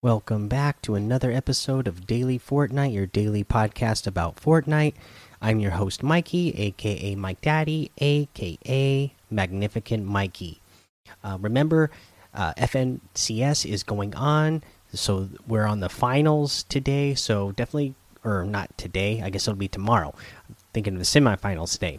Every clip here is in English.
Welcome back to another episode of Daily Fortnite, your daily podcast about Fortnite. I'm your host, Mikey, aka Mike Daddy, aka Magnificent Mikey. Uh, remember, uh, FNCS is going on, so we're on the finals today. So definitely, or not today, I guess it'll be tomorrow. I'm thinking of the semifinals today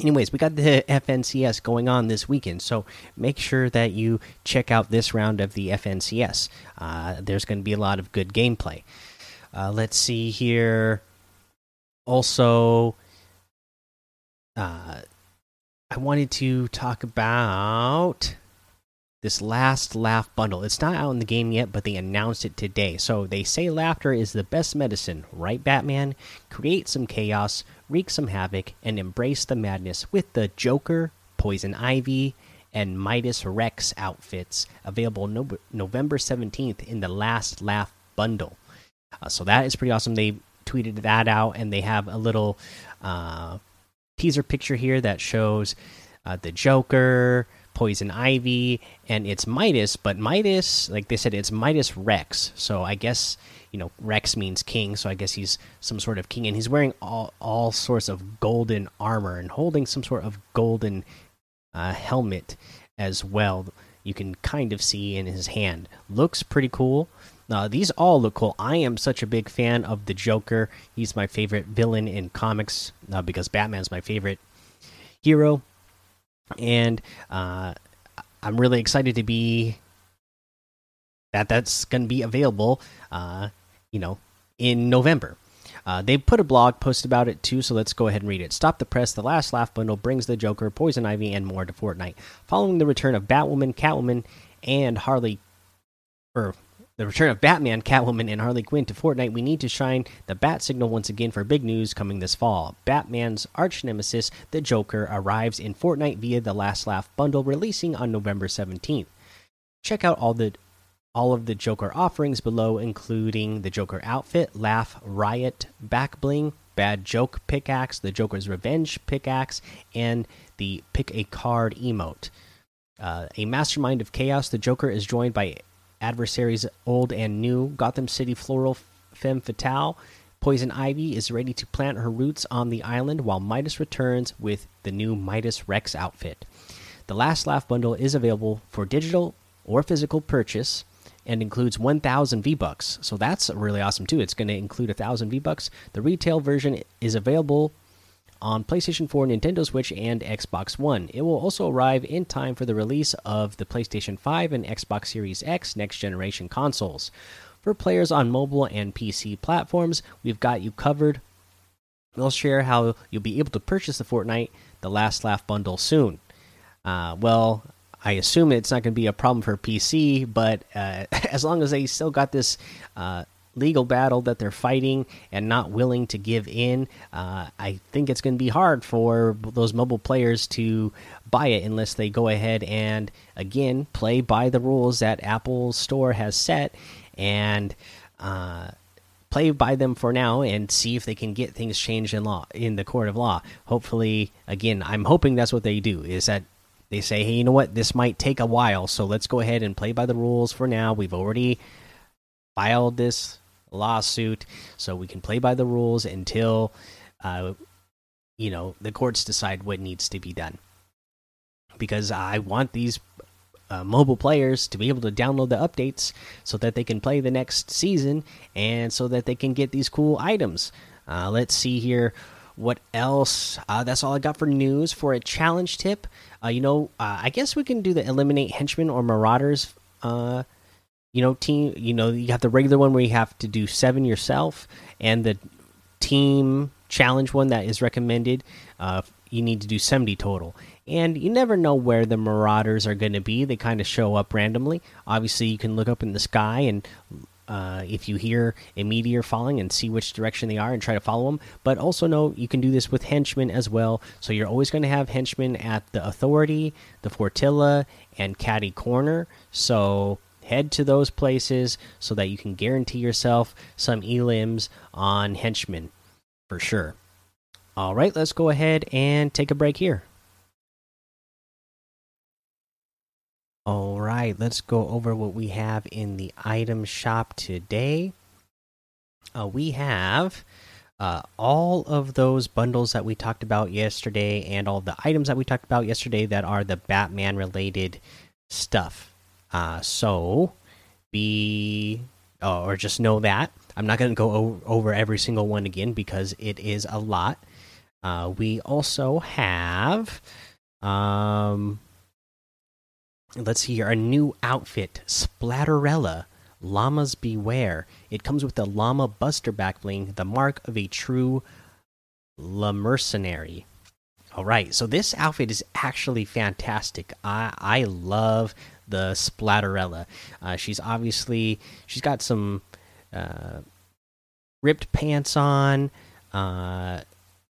anyways we got the fncs going on this weekend so make sure that you check out this round of the fncs uh, there's going to be a lot of good gameplay. Uh, let's see here. Also uh, i wanted to talk about this last laugh bundle it's not out in the game yet but they announced it today so they say laughter is the best medicine right batman create some chaos wreak some havoc, and embrace the madness with the Joker, Poison Ivy, and Midas Rex outfits available no November 17th in the Last Laugh bundle. Uh, so that is pretty awesome. They tweeted that out and they have a little uh, teaser picture here that shows uh, the Joker, Poison Ivy, and it's Midas, but Midas, like they said, it's Midas Rex. So I guess you know Rex means king, so I guess he's some sort of king, and he's wearing all all sorts of golden armor and holding some sort of golden uh, helmet as well. You can kind of see in his hand. Looks pretty cool. Uh, these all look cool. I am such a big fan of the Joker. He's my favorite villain in comics uh, because Batman's my favorite hero, and uh, I'm really excited to be that that's going to be available uh, you know, in November. Uh, they put a blog post about it too, so let's go ahead and read it. Stop the Press, the last laugh bundle brings the Joker, Poison Ivy, and more to Fortnite. Following the return of Batwoman, Catwoman, and Harley, or the return of Batman, Catwoman, and Harley Quinn to Fortnite, we need to shine the bat signal once again for big news coming this fall. Batman's arch nemesis, the Joker, arrives in Fortnite via the Last Laugh bundle, releasing on November 17th. Check out all the all of the Joker offerings below, including the Joker outfit, Laugh Riot back bling, Bad Joke pickaxe, the Joker's Revenge pickaxe, and the Pick a Card emote. Uh, a mastermind of chaos, the Joker is joined by adversaries old and new. Gotham City Floral Femme Fatale. Poison Ivy is ready to plant her roots on the island while Midas returns with the new Midas Rex outfit. The Last Laugh bundle is available for digital or physical purchase and includes 1000 V-bucks. So that's really awesome too. It's going to include 1000 V-bucks. The retail version is available on PlayStation 4, Nintendo Switch, and Xbox One. It will also arrive in time for the release of the PlayStation 5 and Xbox Series X next generation consoles. For players on mobile and PC platforms, we've got you covered. We'll share how you'll be able to purchase the Fortnite The Last Laugh bundle soon. Uh, well, I assume it's not going to be a problem for PC, but uh, as long as they still got this uh, legal battle that they're fighting and not willing to give in, uh, I think it's going to be hard for those mobile players to buy it unless they go ahead and again play by the rules that Apple Store has set and uh, play by them for now and see if they can get things changed in law in the court of law. Hopefully, again, I'm hoping that's what they do. Is that they say, hey, you know what? This might take a while, so let's go ahead and play by the rules for now. We've already filed this lawsuit, so we can play by the rules until, uh, you know, the courts decide what needs to be done. Because I want these uh, mobile players to be able to download the updates so that they can play the next season and so that they can get these cool items. Uh, let's see here what else? Uh, that's all I got for news. For a challenge tip, uh, you know, uh, I guess we can do the eliminate henchmen or marauders. You know, team. You know, you have the regular one where you have to do seven yourself, and the team challenge one that is recommended. Uh, you need to do seventy total, and you never know where the marauders are going to be. They kind of show up randomly. Obviously, you can look up in the sky and uh, if you hear a meteor falling and see which direction they are and try to follow them. But also know you can do this with henchmen as well. So you're always going to have henchmen at the Authority, the Fortilla, and Catty Corner. So head to those places so that you can guarantee yourself some elims on henchmen for sure. All right, let's go ahead and take a break here. All right let's go over what we have in the item shop today. Uh, we have uh, all of those bundles that we talked about yesterday and all the items that we talked about yesterday that are the Batman related stuff. Uh, so be uh, or just know that I'm not going to go over every single one again because it is a lot. Uh, we also have, um, let's see here, a new outfit, Splatterella. Llamas Beware. It comes with the Llama Buster back bling, the mark of a true La Mercenary. All right, so this outfit is actually fantastic. I I love the Splatterella. Uh, she's obviously she's got some uh, ripped pants on, uh,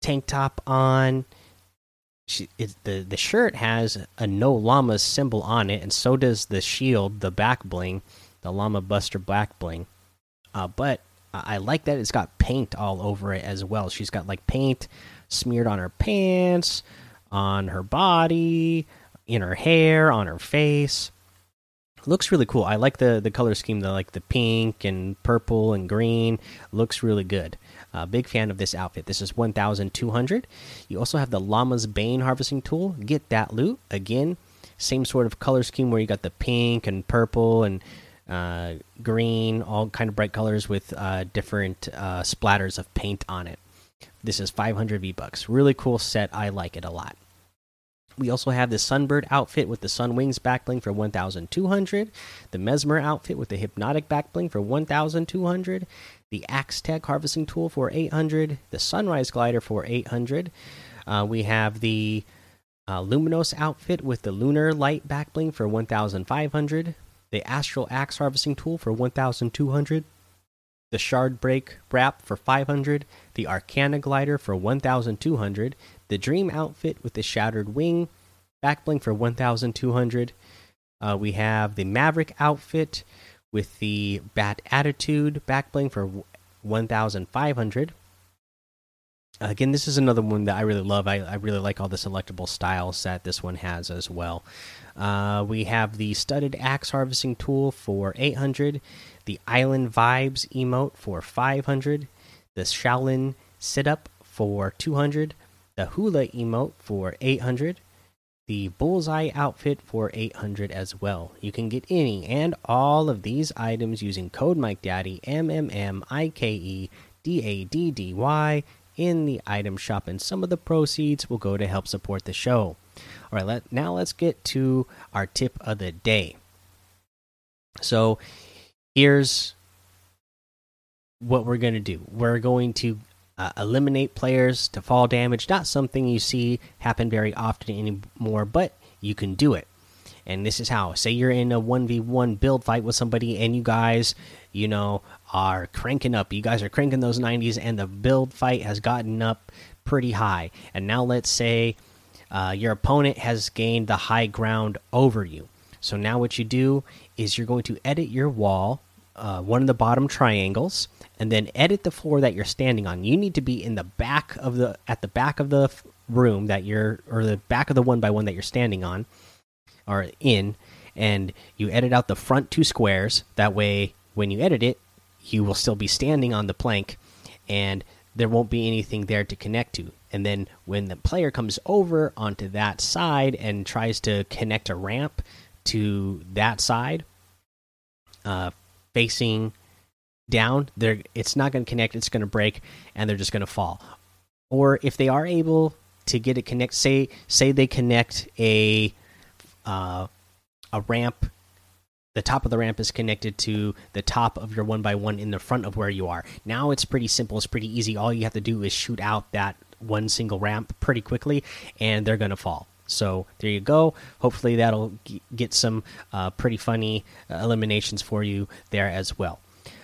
tank top on. She it, the the shirt has a no llamas symbol on it, and so does the shield, the back bling, the llama buster back bling. Uh, but I like that it's got paint all over it as well. She's got like paint smeared on her pants, on her body, in her hair, on her face looks really cool. I like the the color scheme, the like the pink and purple and green. Looks really good. Uh, big fan of this outfit. This is 1,200. You also have the Llama's Bane harvesting tool. Get that loot again. Same sort of color scheme where you got the pink and purple and uh, green, all kind of bright colors with uh, different uh, splatters of paint on it. This is 500 V bucks. Really cool set. I like it a lot. We also have the Sunbird outfit with the Sun Wings backbling for 1,200. The Mesmer outfit with the Hypnotic backbling for 1,200. The Axe Tech harvesting tool for 800. The Sunrise glider for 800. Uh, we have the uh, Luminos outfit with the Lunar Light backbling for 1,500. The Astral Axe harvesting tool for 1,200 the Shard Break wrap for 500, the Arcana glider for 1200, the Dream outfit with the Shattered Wing backbling for 1200. Uh, we have the Maverick outfit with the Bat Attitude backbling for 1500. Again, this is another one that I really love. I, I, really like all the selectable styles that this one has as well. Uh, we have the Studded Axe Harvesting Tool for 800, the Island Vibes emote for 500, the Shaolin Sit Up for 200, the Hula emote for 800, the Bullseye outfit for 800 as well. You can get any and all of these items using code Mike MikeDaddy M M M I K E D A D D Y in the item shop, and some of the proceeds will go to help support the show. All right, let, now let's get to our tip of the day. So, here's what we're going to do we're going to uh, eliminate players to fall damage. Not something you see happen very often anymore, but you can do it. And this is how. Say you're in a 1v1 build fight with somebody, and you guys, you know, are cranking up. You guys are cranking those 90s, and the build fight has gotten up pretty high. And now let's say uh, your opponent has gained the high ground over you. So now what you do is you're going to edit your wall, uh, one of the bottom triangles, and then edit the floor that you're standing on. You need to be in the back of the at the back of the room that you're or the back of the one by one that you're standing on or in and you edit out the front two squares that way when you edit it you will still be standing on the plank and there won't be anything there to connect to. And then when the player comes over onto that side and tries to connect a ramp to that side, uh, facing down, there it's not going to connect. It's going to break, and they're just going to fall. Or if they are able to get it connect, say say they connect a uh, a ramp the top of the ramp is connected to the top of your one by one in the front of where you are. Now it's pretty simple. It's pretty easy. All you have to do is shoot out that one single ramp pretty quickly, and they're going to fall. So there you go. Hopefully that'll get some uh, pretty funny uh, eliminations for you there as well.